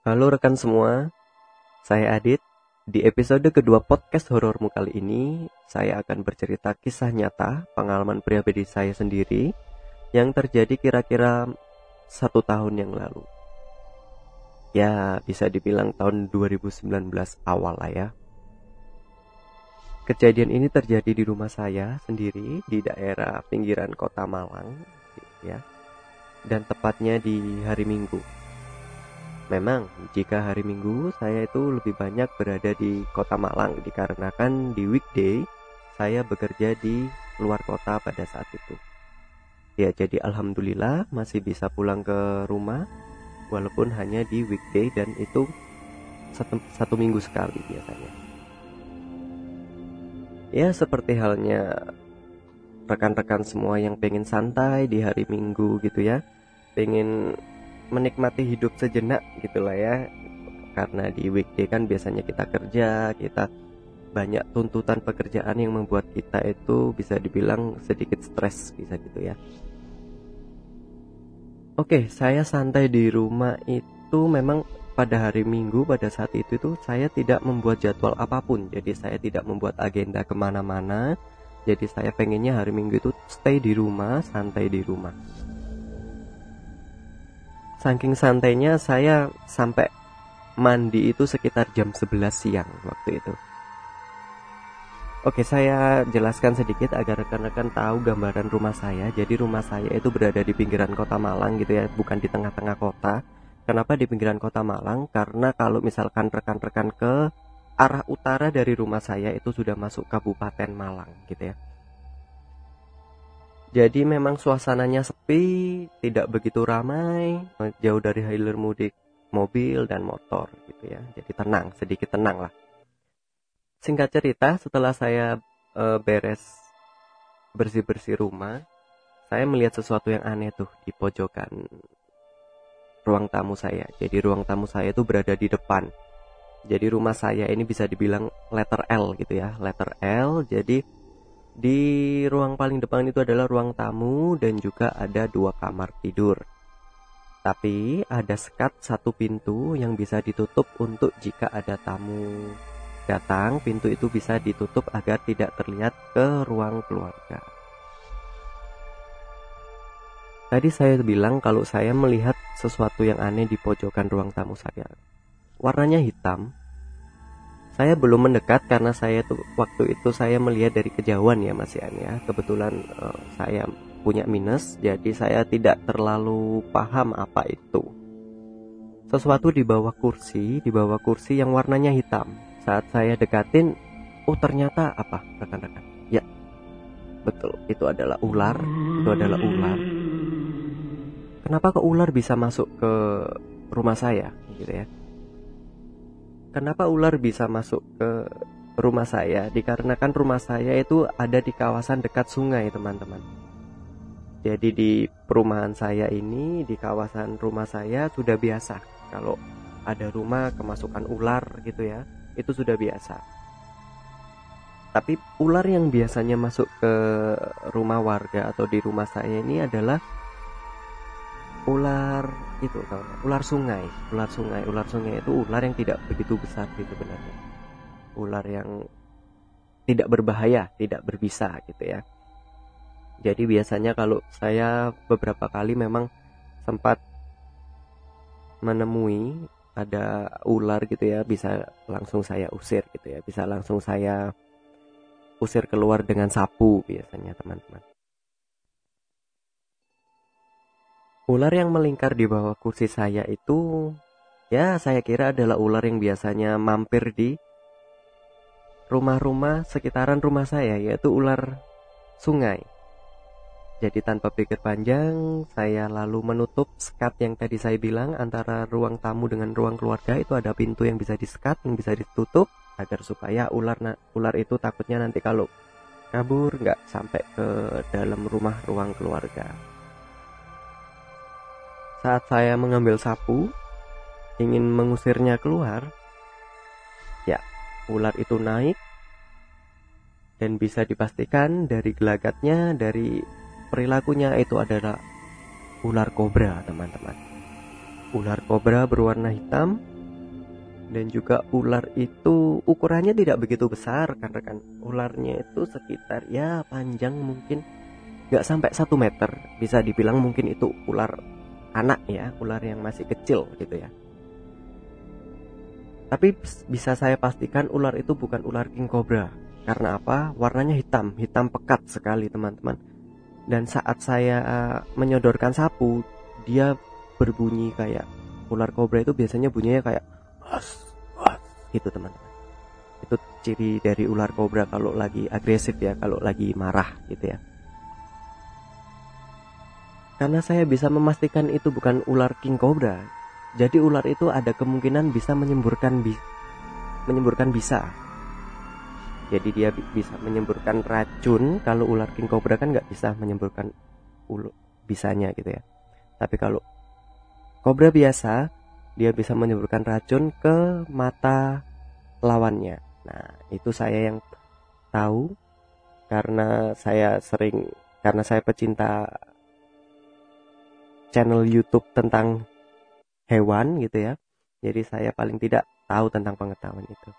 Halo rekan semua, saya Adit. Di episode kedua podcast horormu kali ini, saya akan bercerita kisah nyata pengalaman pribadi saya sendiri yang terjadi kira-kira satu tahun yang lalu. Ya, bisa dibilang tahun 2019 awal lah ya. Kejadian ini terjadi di rumah saya sendiri di daerah pinggiran kota Malang, ya, dan tepatnya di hari Minggu. Memang, jika hari Minggu saya itu lebih banyak berada di kota Malang dikarenakan di weekday saya bekerja di luar kota pada saat itu. Ya, jadi alhamdulillah masih bisa pulang ke rumah walaupun hanya di weekday dan itu satu, satu minggu sekali biasanya. Ya, seperti halnya rekan-rekan semua yang pengen santai di hari Minggu gitu ya. Pengen menikmati hidup sejenak gitulah ya. Karena di weekday kan biasanya kita kerja kita banyak tuntutan pekerjaan yang membuat kita itu bisa dibilang sedikit stres bisa gitu ya. Oke saya santai di rumah itu memang pada hari minggu pada saat itu tuh saya tidak membuat jadwal apa pun. Jadi saya tidak membuat agenda ke mana-mana. Jadi saya pengennya hari minggu itu stay di rumah santai di rumah Saking santainya saya sampai mandi itu sekitar jam 11 siang waktu itu. Oke, saya jelaskan sedikit agar rekan-rekan tahu gambaran rumah saya. Jadi rumah saya itu berada di pinggiran kota Malang gitu ya, bukan di tengah-tengah kota. Kenapa di pinggiran kota Malang? Karena kalau misalkan rekan-rekan ke arah utara dari rumah saya itu sudah masuk Kabupaten Malang gitu ya. Jadi memang suasananya sepi, tidak begitu ramai, jauh dari hilir mudik mobil dan motor gitu ya. Jadi tenang, sedikit tenang lah. Singkat cerita, setelah saya e, beres bersih-bersih rumah, saya melihat sesuatu yang aneh tuh di pojokan ruang tamu saya. Jadi ruang tamu saya itu berada di depan. Jadi rumah saya ini bisa dibilang letter L gitu ya, letter L. Jadi di ruang paling depan itu adalah ruang tamu dan juga ada dua kamar tidur. Tapi ada sekat satu pintu yang bisa ditutup untuk jika ada tamu datang, pintu itu bisa ditutup agar tidak terlihat ke ruang keluarga. Tadi saya bilang kalau saya melihat sesuatu yang aneh di pojokan ruang tamu saya. Warnanya hitam, saya belum mendekat karena saya tuh waktu itu saya melihat dari kejauhan ya Mas Ian ya. Kebetulan uh, saya punya minus jadi saya tidak terlalu paham apa itu. Sesuatu di bawah kursi, di bawah kursi yang warnanya hitam. Saat saya dekatin, oh ternyata apa rekan-rekan? Ya, betul, itu adalah ular. Itu adalah ular. Kenapa ke ular bisa masuk ke rumah saya, gitu ya? Kenapa ular bisa masuk ke rumah saya? Dikarenakan rumah saya itu ada di kawasan dekat sungai, teman-teman. Jadi di perumahan saya ini, di kawasan rumah saya sudah biasa kalau ada rumah kemasukan ular gitu ya. Itu sudah biasa. Tapi ular yang biasanya masuk ke rumah warga atau di rumah saya ini adalah ular itu tau ular sungai. Ular sungai ular sungai itu ular yang tidak begitu besar sih sebenarnya. Ular yang tidak berbahaya tidak berbisa gitu ya. Jadi biasanya kalau saya beberapa kali memang sempat menemui ada ular gitu ya bisa langsung saya usir gitu ya. Bisa langsung saya usir keluar dengan sapu biasanya teman-teman Ular yang melingkar di bawah kursi saya itu ya saya kira adalah ular yang biasanya mampir di rumah-rumah sekitaran rumah saya yaitu ular sungai. Jadi tanpa pikir panjang, saya lalu menutup sekat yang tadi saya bilang antara ruang tamu dengan ruang keluarga itu ada pintu yang bisa disekat, yang bisa ditutup agar supaya ular ular itu takutnya nanti kalau kabur nggak sampai ke dalam rumah ruang keluarga. Saat saya mengambil sapu, ingin mengusirnya keluar, ya, ular itu naik dan bisa dipastikan dari gelagatnya, dari perilakunya itu adalah ular kobra, teman-teman. Ular kobra berwarna hitam dan juga ular itu ukurannya tidak begitu besar karena kan ularnya itu sekitar ya panjang mungkin nggak sampai satu meter bisa dibilang mungkin itu ular anak ya ular yang masih kecil gitu ya. Tapi bisa saya pastikan ular itu bukan ular king cobra. Karena apa? Warnanya hitam hitam pekat sekali teman-teman. Dan saat saya eh, menyodorkan sapu dia berbunyi kayak ular kobra itu biasanya bunyinya kayak gitu teman-teman. Itu ciri dari ular kobra kalau lagi agresif ya kalau lagi marah gitu ya karena saya bisa memastikan itu bukan ular king cobra. Jadi ular itu ada kemungkinan bisa menyemburkan bi menyemburkan bisa. Jadi dia bisa menyemburkan racun. Kalau ular king cobra kan nggak bisa menyemburkan ulu bisanya gitu ya. Tapi kalau kobra biasa dia bisa menyemburkan racun ke mata lawannya. Nah, itu saya yang tahu. Karena saya sering karena saya pecinta channel YouTube tentang hewan gitu ya. Jadi saya paling tidak tahu tentang pengetahuan itu.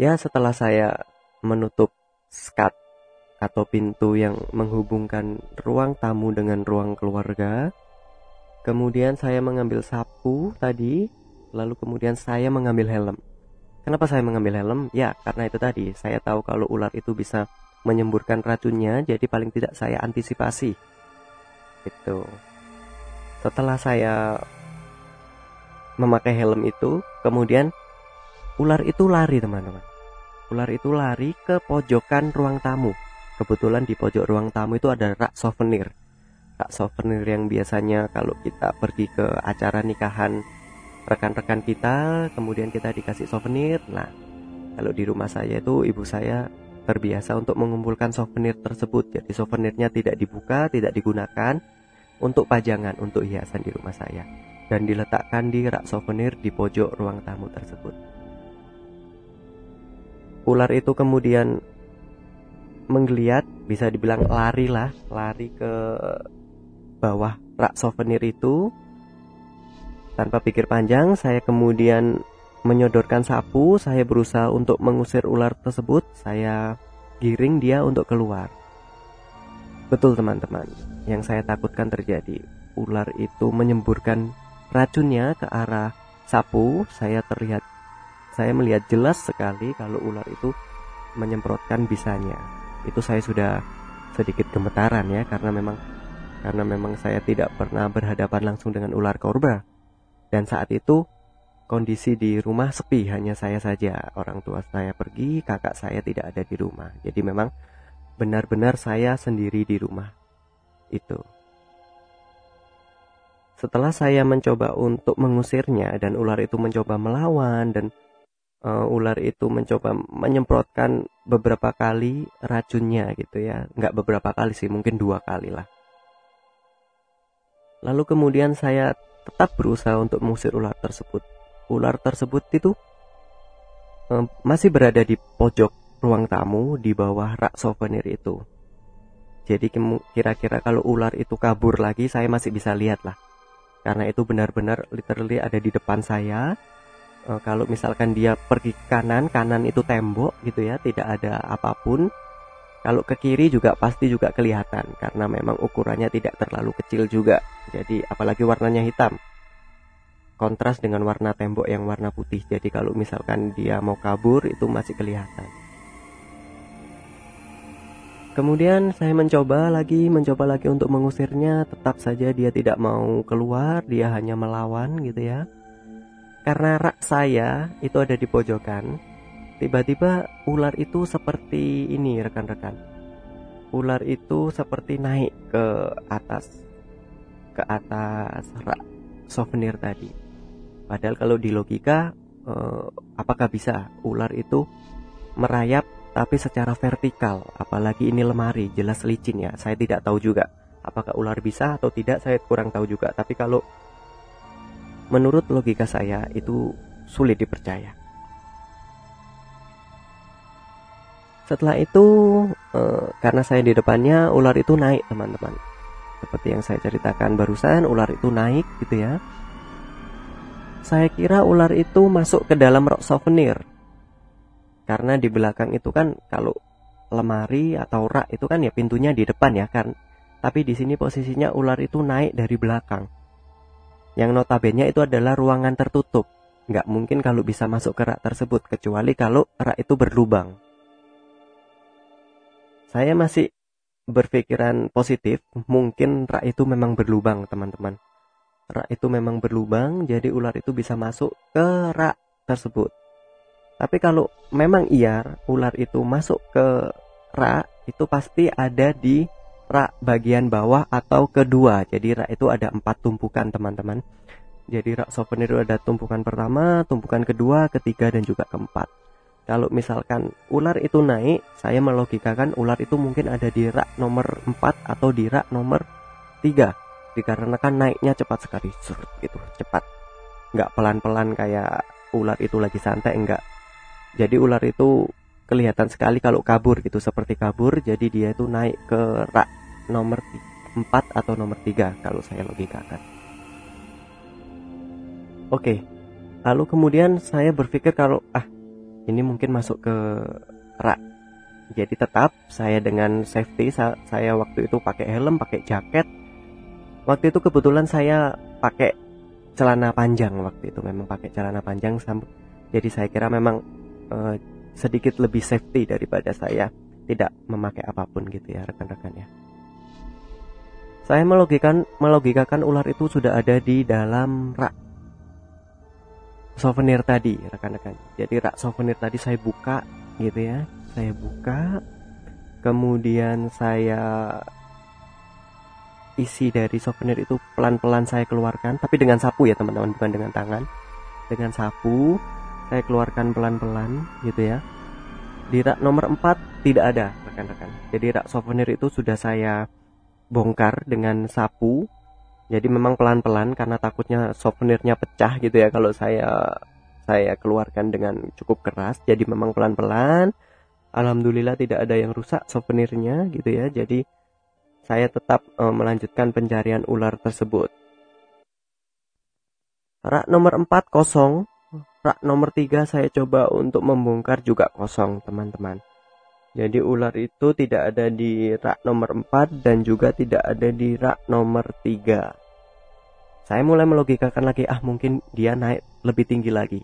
Ya, setelah saya menutup skat atau pintu yang menghubungkan ruang tamu dengan ruang keluarga, Kemudian saya mengambil sapu tadi, lalu kemudian saya mengambil helm. Kenapa saya mengambil helm? Ya, karena itu tadi, saya tahu kalau ular itu bisa menyemburkan racunnya, jadi paling tidak saya antisipasi. Itu. Setelah saya memakai helm itu, kemudian ular itu lari, teman-teman. Ular itu lari ke pojokan ruang tamu. Kebetulan di pojok ruang tamu itu ada rak souvenir kak souvenir yang biasanya kalau kita pergi ke acara nikahan rekan-rekan kita kemudian kita dikasih souvenir nah kalau di rumah saya itu ibu saya terbiasa untuk mengumpulkan souvenir tersebut jadi souvenirnya tidak dibuka tidak digunakan untuk pajangan untuk hiasan di rumah saya dan diletakkan di rak souvenir di pojok ruang tamu tersebut ular itu kemudian menggeliat bisa dibilang lari lah lari ke bawah rak souvenir itu. Tanpa pikir panjang, saya kemudian menyodorkan sapu, saya berusaha untuk mengusir ular tersebut, saya giring dia untuk keluar. Betul teman-teman, yang saya takutkan terjadi. Ular itu menyemburkan racunnya ke arah sapu, saya terlihat saya melihat jelas sekali kalau ular itu menyemprotkan bisanya. Itu saya sudah sedikit gemetaran ya karena memang karena memang saya tidak pernah berhadapan langsung dengan ular korba. Dan saat itu kondisi di rumah sepi, hanya saya saja. Orang tua saya pergi, kakak saya tidak ada di rumah. Jadi memang benar-benar saya sendiri di rumah itu. Setelah saya mencoba untuk mengusirnya dan ular itu mencoba melawan dan uh, ular itu mencoba menyemprotkan beberapa kali racunnya gitu ya, nggak beberapa kali sih, mungkin dua kali lah. Lalu kemudian saya tetap berusaha untuk mengusir ular tersebut. Ular tersebut itu eh, masih berada di pojok ruang tamu di bawah rak souvenir itu. Jadi kira-kira kalau ular itu kabur lagi saya masih bisa lihat lah. Karena itu benar-benar literally ada di depan saya. E, kalau misalkan dia pergi kanan, kanan itu tembok gitu ya, tidak ada apa pun. Kalau ke kiri juga pasti juga kelihatan karena memang ukurannya tidak terlalu kecil juga. Jadi apalagi warnanya hitam. Kontras dengan warna tembok yang warna putih. Jadi kalau misalkan dia mau kabur itu masih kelihatan. Kemudian saya mencoba lagi, mencoba lagi untuk mengusirnya, tetap saja dia tidak mau keluar, dia hanya melawan gitu ya. Karena rak saya itu ada di pojokan, Tiba-tiba ular itu seperti ini rekan-rekan. Ular itu seperti naik ke atas ke atas rak souvenir tadi. Padahal kalau di logika eh, apakah bisa ular itu merayap tapi secara vertikal, apalagi ini lemari jelas licin ya. Saya tidak tahu juga apakah ular bisa atau tidak, saya kurang tahu juga. Tapi kalau menurut logika saya itu sulit dipercaya. Setelah itu eh, karena saya di depannya ular itu naik teman-teman. Seperti yang saya ceritakan barusan ular itu naik gitu ya. saya kira ular itu masuk ke dalam rak souvenir. Karena di belakang itu kan kalau lemari atau rak itu kan ya pintunya di depan ya kan. Tapi di sini posisinya ular itu naik dari belakang. Yang notabene itu adalah ruangan tertutup. Nggak mungkin kalau bisa masuk ke rak tersebut kecuali kalau rak itu berlubang. Saya masih berpikiran positif, mungkin rak itu memang berlubang, teman-teman. Rak itu memang berlubang, jadi ular itu bisa masuk ke rak tersebut. Tapi kalau memang iya ular itu masuk ke rak, itu pasti ada di rak bagian bawah atau kedua. Jadi rak itu ada empat tumpukan, teman-teman. Jadi rak souvenir itu ada tumpukan pertama, tumpukan kedua, ketiga, dan juga keempat. Kalau misalkan ular itu naik saya melogikakan ular itu mungkin ada di rak nomor 4 atau di rak nomor 3 dikarenakan naiknya cepat sekali. Surut gitu. Cepat. Nggak pelan-pelan kayak ular itu lagi santai enggak jadi ular itu kelihatan sekali kalau kabur gitu seperti kabur jadi dia itu naik ke rak nomor 4 atau nomor 3 kalau saya logikakan. Oke lalu kemudian saya berpikir kalau ah ini mungkin masuk ke rak. Jadi tetap saya dengan safety saya waktu itu pakai helm pakai jaket. Waktu itu kebetulan saya pakai celana panjang waktu itu memang pakai celana panjang jadi saya kira memang uh, sedikit lebih safety daripada saya tidak memakai apa pun gitu ya rekan-rekan ya. Saya melogikakan melogikakan ular itu sudah ada di dalam rak souvenir tadi rekan-rekan. Jadi rak souvenir tadi saya buka gitu ya saya buka. Kemudian saya isi dari souvenir itu pelan-pelan saya keluarkan tapi dengan sapu ya teman-teman bukan dengan tangan. Dengan sapu saya keluarkan pelan-pelan gitu ya. Di rak nomor 4 tidak ada rekan-rekan. Jadi rak souvenir itu sudah saya bongkar dengan sapu. Jadi memang pelan-pelan karena takutnya souvenirnya pecah gitu ya kalau saya saya keluarkan dengan cukup keras. Jadi memang pelan-pelan. Alhamdulillah tidak ada yang rusak souvenirnya gitu ya. Jadi saya tetap uh, melanjutkan pencarian ular tersebut. Rak nomor 4 kosong rak nomor 3 saya coba untuk membongkar juga kosong teman-teman jadi ular itu tidak ada di rak nomor 4 dan juga tidak ada di rak nomor 3. Saya mulai melogikakan lagi, ah mungkin dia naik lebih tinggi lagi.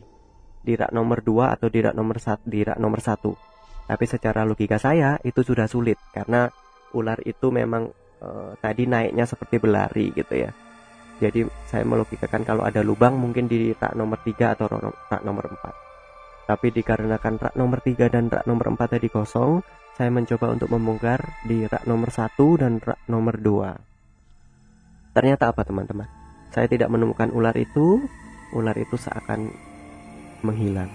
Di rak nomor 2 atau di rak nomor 1, di rak nomor 1. Tapi secara logika saya itu sudah sulit karena ular itu memang e, tadi naiknya seperti berlari gitu ya. Jadi saya melogikakan kalau ada lubang mungkin di rak nomor 3 atau rak nomor 4. Tapi dikarenakan rak nomor 3 dan rak nomor 4 tadi kosong, saya mencoba untuk membongkar di rak nomor 1 dan rak nomor 2. Ternyata apa teman-teman? Saya tidak menemukan ular itu, ular itu seakan menghilang.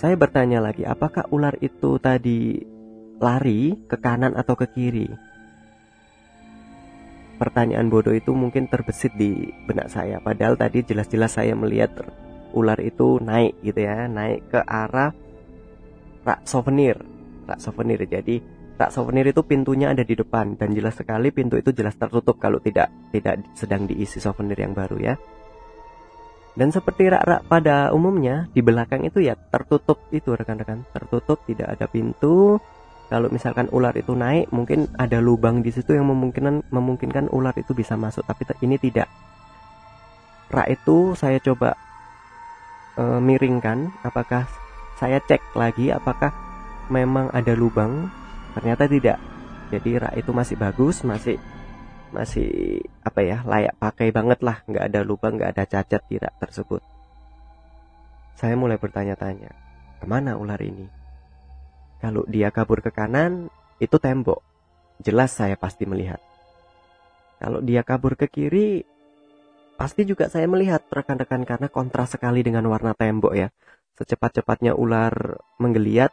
Saya bertanya lagi, apakah ular itu tadi lari ke kanan atau ke kiri? Pertanyaan bodoh itu mungkin terbesit di benak saya. Padahal tadi jelas-jelas saya melihat ular itu naik gitu ya naik ke arah rak souvenir rak souvenir. Jadi rak souvenir itu pintunya ada di depan dan jelas sekali pintu itu jelas tertutup kalau tidak tidak sedang diisi souvenir yang baru ya. Dan seperti rak-rak pada umumnya di belakang itu ya tertutup itu rekan-rekan tertutup tidak ada pintu kalau misalkan ular itu naik mungkin ada lubang di situ yang memungkinkan memungkinkan ular itu bisa masuk. Tapi ini tidak. Rak itu saya coba e, miringkan. Apakah saya cek lagi apakah memang ada lubang? Ternyata tidak. Jadi rak itu masih bagus masih masih apa ya layak pakai banget lah. Nggak ada lubang nggak ada cacat di rak tersebut. Saya mulai bertanya-tanya ke mana ular ini kalau dia kabur ke kanan, itu tembok. Jelas saya pasti melihat. Kalau dia kabur ke kiri, pasti juga saya melihat rekan-rekan karena kontras sekali dengan warna tembok ya. Secepat-cepatnya ular menggeliat,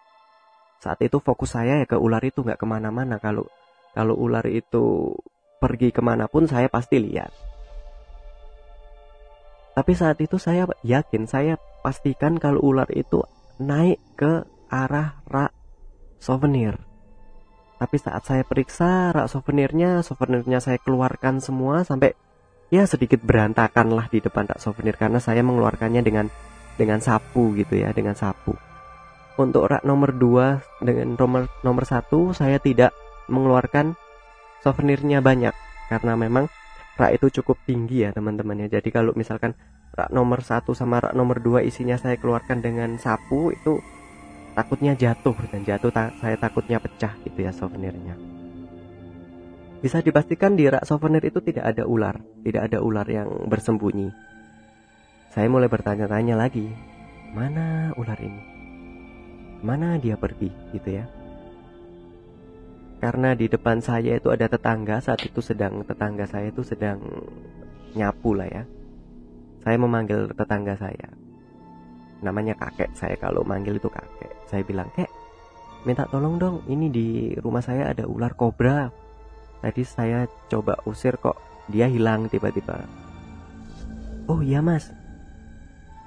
saat itu fokus saya ya ke ular itu nggak ke mana-mana. Kalau kalau ular itu pergi ke mana pun saya pasti lihat. Tapi saat itu saya yakin, saya pastikan kalau ular itu naik ke arah rak souvenir. Tapi saat saya periksa rak souvenirnya, souvenirnya saya keluarkan semua sampai ya sedikit berantakan lah di depan rak souvenir karena saya mengeluarkannya dengan dengan sapu gitu ya dengan sapu untuk rak nomor 2 dengan nomor nomor satu saya tidak mengeluarkan souvenirnya banyak karena memang rak itu cukup tinggi ya teman-teman ya jadi kalau misalkan rak nomor satu sama rak nomor 2 isinya saya keluarkan dengan sapu itu takutnya jatuh dan jatuh ta saya takutnya pecah gitu ya souvenirnya bisa dipastikan di rak souvenir itu tidak ada ular, tidak ada ular yang bersembunyi. Saya mulai bertanya-tanya lagi, mana ular ini? Mana dia pergi gitu ya? Karena di depan saya itu ada tetangga saat itu sedang tetangga saya itu sedang nyapu lah ya. Saya memanggil tetangga saya. Namanya kakek saya kalau manggil itu kakek. Saya bilang, "Kek, minta tolong dong, ini di rumah saya ada ular kobra." Tadi saya coba usir kok dia hilang tiba-tiba. Oh iya mas,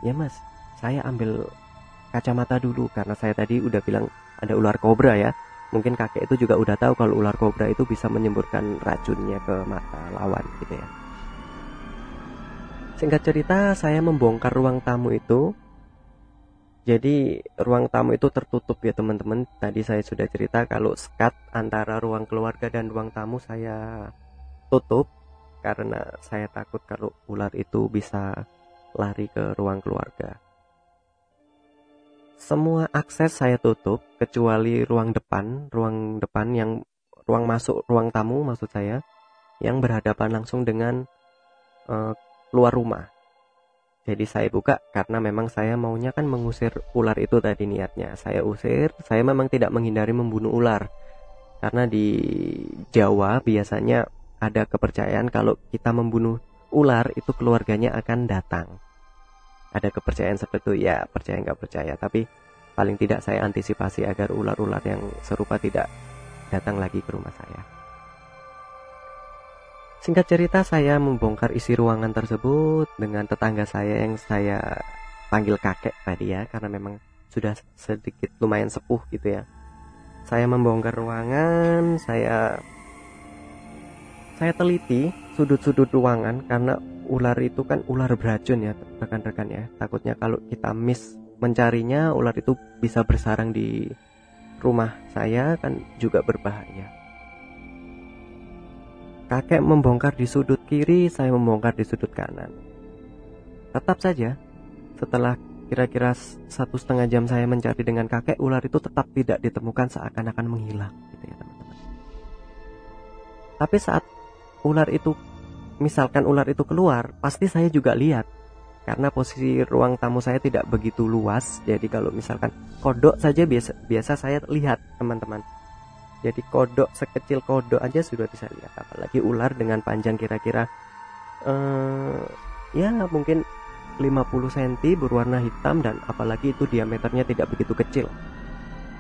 ya mas, saya ambil kacamata dulu karena saya tadi udah bilang ada ular kobra ya. Mungkin kakek itu juga udah tahu kalau ular kobra itu bisa menyemburkan racunnya ke mata lawan gitu ya. Singkat cerita, saya membongkar ruang tamu itu jadi ruang tamu itu tertutup ya teman-teman. Tadi saya sudah cerita kalau skat antara ruang keluarga dan ruang tamu saya tutup karena saya takut kalau ular itu bisa lari ke ruang keluarga. Semua akses saya tutup kecuali ruang depan, ruang depan yang ruang masuk ruang tamu maksud saya yang berhadapan langsung dengan uh, luar rumah. Jadi saya buka karena memang saya maunya kan mengusir ular itu tadi niatnya. Saya usir, saya memang tidak menghindari membunuh ular. Karena di Jawa biasanya ada kepercayaan kalau kita membunuh ular itu keluarganya akan datang. Ada kepercayaan seperti itu ya percaya nggak percaya tapi paling tidak saya antisipasi agar ular-ular yang serupa tidak datang lagi ke rumah saya. Singkat cerita saya membongkar isi ruangan tersebut dengan tetangga saya yang saya panggil kakek tadi ya karena memang sudah sedikit lumayan sepuh gitu ya. Saya membongkar ruangan, saya saya teliti sudut-sudut ruangan karena ular itu kan ular beracun ya rekan-rekan ya. Takutnya kalau kita miss mencarinya ular itu bisa bersarang di rumah saya kan juga berbahaya. Kakek membongkar di sudut kiri, saya membongkar di sudut kanan. Tetap saja, setelah kira-kira satu setengah jam saya mencari dengan kakek, ular itu tetap tidak ditemukan seakan-akan menghilang, gitu ya teman-teman. Tapi saat ular itu, misalkan ular itu keluar, pasti saya juga lihat. Karena posisi ruang tamu saya tidak begitu luas, jadi kalau misalkan kodok saja biasa, biasa saya lihat teman-teman jadi kodok sekecil kodok aja sudah bisa lihat. Apalagi ular dengan panjang kira-kira uh, ya mungkin 50 cm berwarna hitam dan apalagi itu diameternya tidak begitu kecil.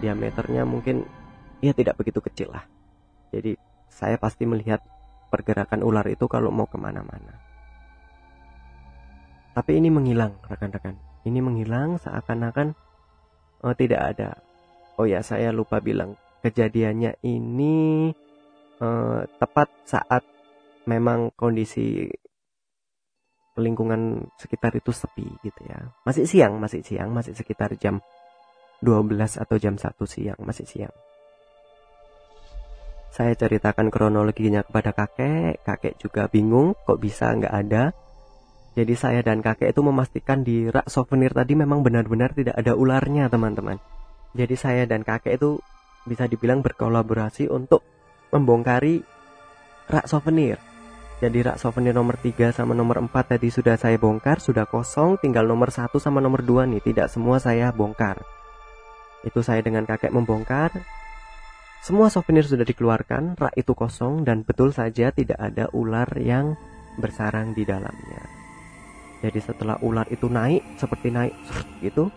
Diameternya mungkin ya tidak begitu kecil lah. Jadi saya pasti melihat pergerakan ular itu kalau mau ke mana-mana. Tapi ini menghilang rekan-rekan. Ini menghilang seakan-akan oh, tidak ada. Oh ya saya lupa bilang kejadiannya ini uh, tepat saat memang kondisi lingkungan sekitar itu sepi gitu ya. Masih siang, masih siang, masih sekitar jam 12 atau jam 1 siang, masih siang. Saya ceritakan kronologinya kepada kakek, kakek juga bingung kok bisa nggak ada. Jadi saya dan kakek itu memastikan di rak souvenir tadi memang benar-benar tidak ada ularnya teman-teman. Jadi saya dan kakek itu bisa dibilang berkolaborasi untuk membongkari rak souvenir. Jadi rak souvenir nomor 3 sama nomor 4 tadi sudah saya bongkar, sudah kosong, tinggal nomor 1 sama nomor 2 nih, tidak semua saya bongkar. Itu saya dengan kakek membongkar. Semua souvenir sudah dikeluarkan, rak itu kosong dan betul saja tidak ada ular yang bersarang di dalamnya. Jadi setelah ular itu naik, seperti naik gitu,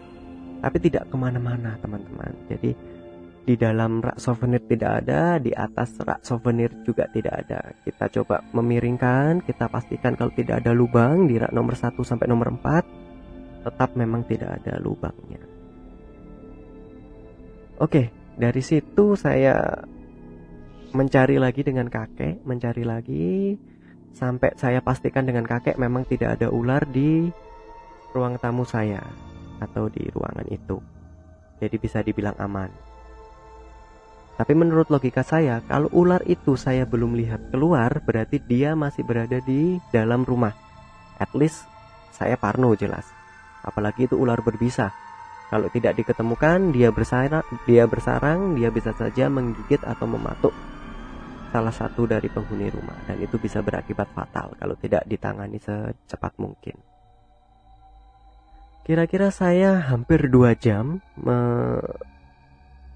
tapi tidak ke mana-mana teman-teman. Jadi di dalam rak souvenir tidak ada, di atas rak souvenir juga tidak ada. Kita coba memiringkan, kita pastikan kalau tidak ada lubang di rak nomor 1 sampai nomor 4, tetap memang tidak ada lubangnya. Oke, dari situ saya mencari lagi dengan kakek, mencari lagi. sampai saya pastikan dengan kakek memang tidak ada ular di ruang tamu saya atau di ruangan itu. Jadi bisa dibilang aman. Tapi menurut logika saya, kalau ular itu saya belum lihat keluar, berarti dia masih berada di dalam rumah. At least saya parno jelas. Apalagi itu ular berbisa. Kalau tidak diketemukan, dia bersarang, dia bersarang, dia bisa saja menggigit atau mematuk salah satu dari penghuni rumah dan itu bisa berakibat fatal kalau tidak ditangani secepat mungkin. Kira-kira saya hampir dua jam me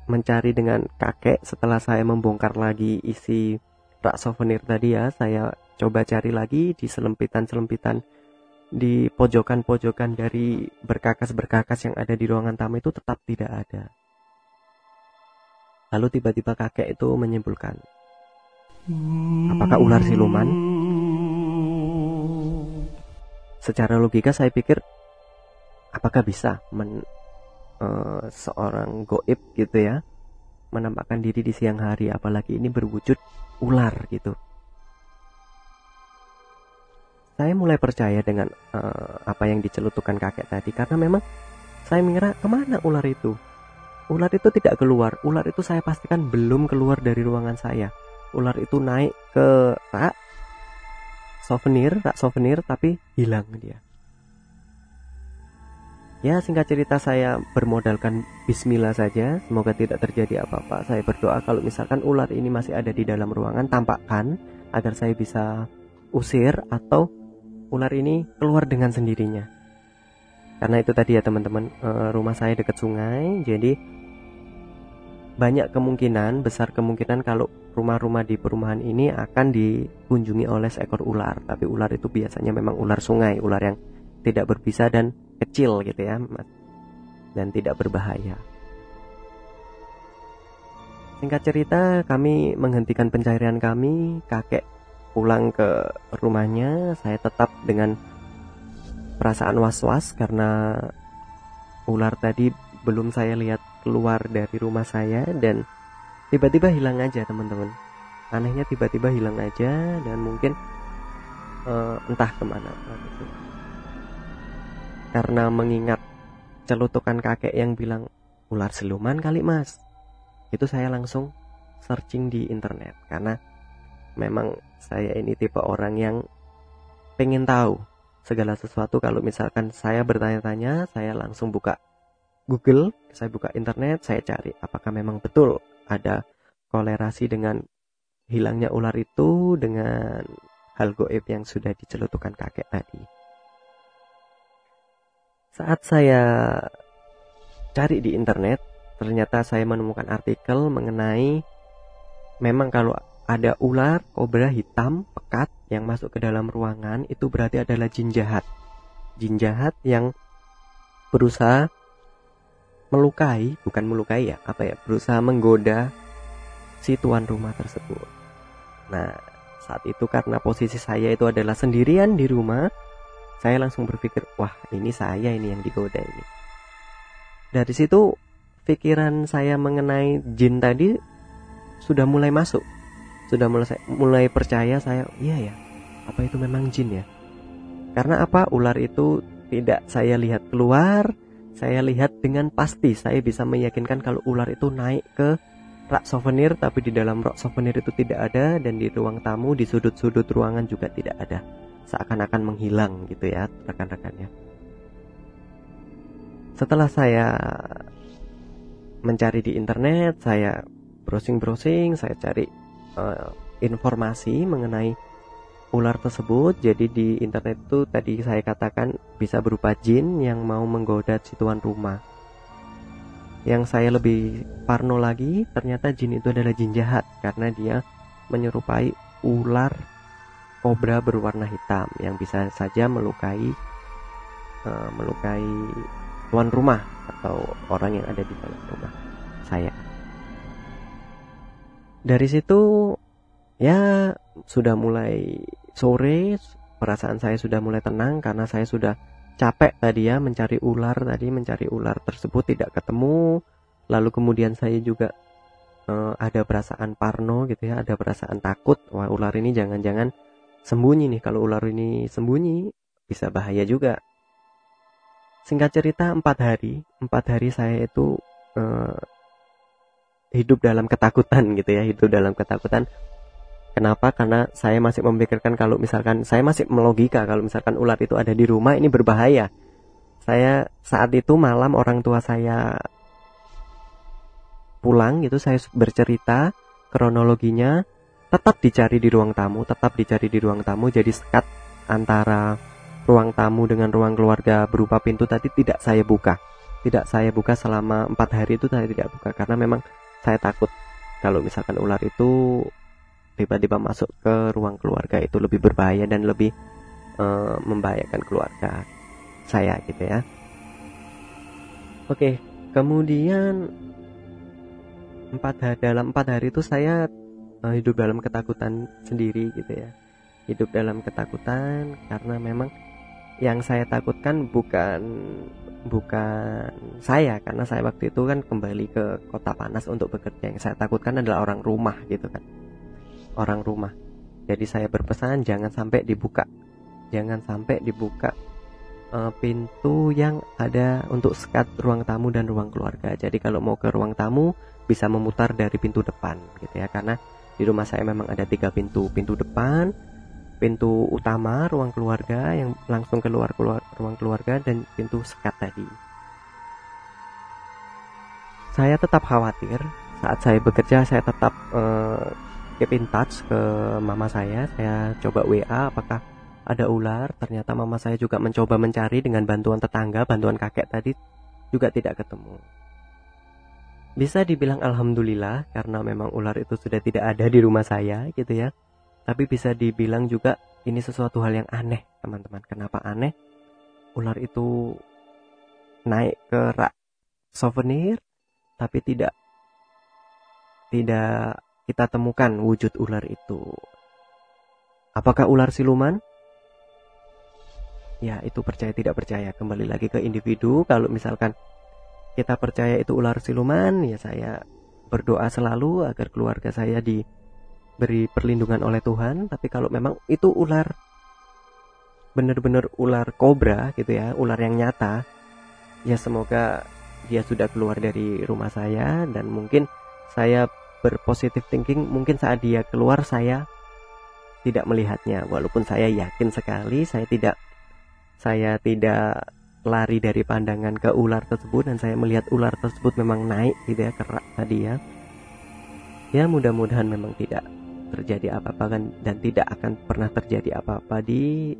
mencari dengan kakek setelah saya membongkar lagi isi rak souvenir tadi ya. Saya coba cari lagi di selempitan-selempitan di pojokan-pojokan dari berkakas-berkakas yang ada di ruangan tamu itu tetap tidak ada. Lalu tiba-tiba kakek itu menyimpulkan, Apakah ular siluman? Secara logika saya pikir apakah bisa men, uh, seorang goib gitu ya menampakkan diri di siang hari apalagi ini berwujud ular gitu. Saya mulai percaya dengan uh, apa yang dicelutukan kakek tadi karena memang saya mengira ke mana ular itu. Ular itu tidak keluar. Ular itu saya pastikan belum keluar dari ruangan saya ular itu naik ke rak souvenir, rak souvenir tapi hilang dia. Ya singkat cerita saya bermodalkan bismillah saja. Semoga tidak terjadi apa-apa. Saya berdoa kalau misalkan ular ini masih ada di dalam ruangan Tampakkan agar saya bisa usir Atau ular ini keluar dengan sendirinya. Karena itu tadi ya teman-teman eh, Rumah saya dekat sungai Jadi banyak kemungkinan, besar kemungkinan kalau rumah-rumah di perumahan ini akan dikunjungi oleh seekor ular. Tapi ular itu biasanya memang ular sungai, ular yang tidak berbisa dan kecil gitu ya, dan tidak berbahaya. Singkat cerita, kami menghentikan pencarian kami, kakek pulang ke rumahnya, saya tetap dengan perasaan was-was karena ular tadi belum saya lihat keluar dari rumah saya dan tiba-tiba hilang aja teman-teman anehnya tiba-tiba hilang aja dan mungkin uh, entah ke mana. Karena mengingat celutukan kakek yang bilang ular siluman kali mas. Itu saya langsung searching di internet. Karena memang saya ini tipe orang yang pengen tahu segala sesuatu. Kalau misalkan saya bertanya-tanya saya langsung buka Google, saya buka internet, saya cari apakah memang betul ada kolerasi dengan hilangnya ular itu dengan hal goib yang sudah dicelutukan kakek tadi. Saat saya cari di internet, ternyata saya menemukan artikel mengenai memang kalau ada ular kobra hitam pekat yang masuk ke dalam ruangan itu berarti adalah jin jahat. Jin jahat yang berusaha melukai, bukan melukai ya, apa ya, berusaha menggoda si tuan rumah tersebut. Nah, saat itu karena posisi saya itu adalah sendirian di rumah, saya langsung berpikir, wah ini saya ini yang digoda ini. Dari situ pikiran saya mengenai jin tadi sudah mulai masuk, sudah mulai mulai percaya saya, iya ya, apa itu memang jin ya? Karena apa? Ular itu tidak saya lihat keluar, saya lihat dengan pasti saya bisa meyakinkan kalau ular itu naik ke rak souvenir tapi di dalam rak souvenir itu tidak ada dan di ruang tamu di sudut-sudut ruangan juga tidak ada seakan-akan menghilang gitu ya rekan-rekannya. Setelah saya mencari di internet saya browsing-browsing saya cari uh, informasi mengenai ular tersebut jadi di internet itu tadi saya katakan bisa berupa jin yang mau menggoda si tuan rumah. Yang saya lebih parno lagi ternyata jin itu adalah jin jahat karena dia menyerupai ular kobra berwarna hitam yang bisa saja melukai uh, melukai tuan rumah atau orang yang ada di dalam rumah saya. Dari situ ya sudah mulai sore perasaan saya sudah mulai tenang karena saya sudah capek tadi ya mencari ular tadi mencari ular tersebut tidak ketemu. Lalu kemudian saya juga uh, ada perasaan parno gitu ya ada perasaan takut wah ular ini jangan-jangan sembunyi nih kalau ular ini sembunyi bisa bahaya juga. Singkat cerita empat hari empat hari saya itu uh, hidup dalam ketakutan gitu ya hidup dalam ketakutan. Kenapa? Karena saya masih memikirkan kalau misalkan saya masih melogika kalau misalkan ular itu ada di rumah ini berbahaya. Saya saat itu malam orang tua saya pulang gitu saya bercerita kronologinya tetap dicari di ruang tamu tetap dicari di ruang tamu. Jadi sekat antara ruang tamu dengan ruang keluarga berupa pintu tadi tidak saya buka. Tidak saya buka selama empat hari itu saya tidak buka karena memang saya takut kalau misalkan ular itu tiba-tiba masuk ke ruang keluarga itu lebih berbahaya dan lebih uh, membahayakan keluarga saya gitu ya. Oke kemudian empat hari dalam empat hari itu saya uh, hidup dalam ketakutan sendiri gitu ya. Hidup dalam ketakutan karena memang yang saya takutkan bukan bukan saya. Karena saya waktu itu kan kembali ke kota panas untuk bekerja. Yang saya takutkan adalah orang rumah gitu kan. Orang rumah. Jadi saya berpesan jangan sampai dibuka. Jangan sampai dibuka uh, pintu yang ada untuk sekat ruang tamu dan ruang keluarga. Jadi kalau mau ke ruang tamu bisa memutar dari pintu depan gitu ya. Karena di rumah saya memang ada tiga pintu pintu depan pintu utama ruang keluarga yang langsung keluar keluar ruang keluarga dan pintu sekat tadi. Saya tetap khawatir saat saya bekerja saya tetap uh, keep in touch ke mama saya. Saya coba WA apakah ada ular. Ternyata mama saya juga mencoba mencari dengan bantuan tetangga, bantuan kakek tadi juga tidak ketemu. Bisa dibilang alhamdulillah karena memang ular itu sudah tidak ada di rumah saya gitu ya tapi bisa dibilang juga ini sesuatu hal yang aneh, teman-teman. Kenapa aneh? Ular itu naik ke rak souvenir, tapi tidak tidak kita temukan wujud ular itu. Apakah ular siluman? Ya, itu percaya tidak percaya. Kembali lagi ke individu. Kalau misalkan kita percaya itu ular siluman, ya saya berdoa selalu agar keluarga saya di beri perlindungan oleh Tuhan. Tapi kalau memang itu ular benar-benar ular kobra gitu ya ular yang nyata ya semoga dia sudah keluar dari rumah saya. Dan mungkin saya berpositif thinking mungkin saat dia keluar saya tidak melihatnya. Walaupun saya yakin sekali saya tidak saya tidak lari dari pandangan ke ular tersebut dan saya melihat ular tersebut memang naik gitu ya kerak tadi ya ya mudah-mudahan memang tidak terjadi apa-apa kan dan tidak akan pernah terjadi apa-apa di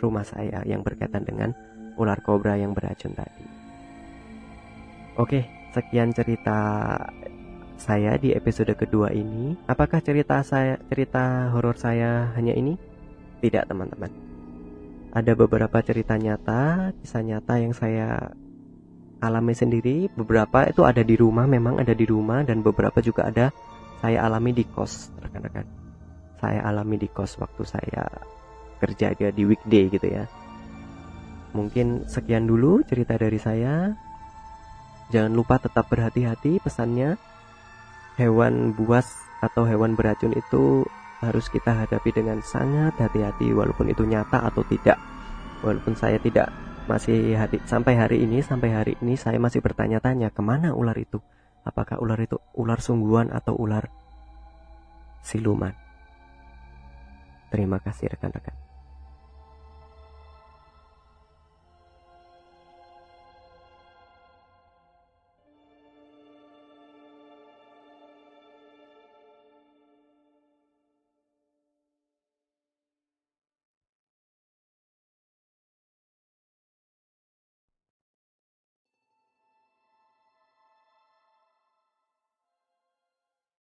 rumah saya yang berkaitan dengan ular kobra yang beracun tadi. Oke, sekian cerita saya di episode kedua ini. Apakah cerita saya cerita horor saya hanya ini? Tidak, teman-teman. Ada beberapa cerita nyata, kisah nyata yang saya alami sendiri. Beberapa itu ada di rumah, memang ada di rumah dan beberapa juga ada saya alami di kos rekan-rekan. Saya alami di kos waktu saya kerja dia di weekday gitu ya. Mungkin sekian dulu cerita dari saya. Jangan lupa tetap berhati-hati pesannya. Hewan buas atau hewan beracun itu harus kita hadapi dengan sangat hati-hati walaupun itu nyata atau tidak walaupun saya tidak masih hari, sampai hari ini sampai hari ini saya masih bertanya-tanya ke mana ular itu apakah ular itu ular sungguhan atau ular siluman. Terima kasih rekan-rekan.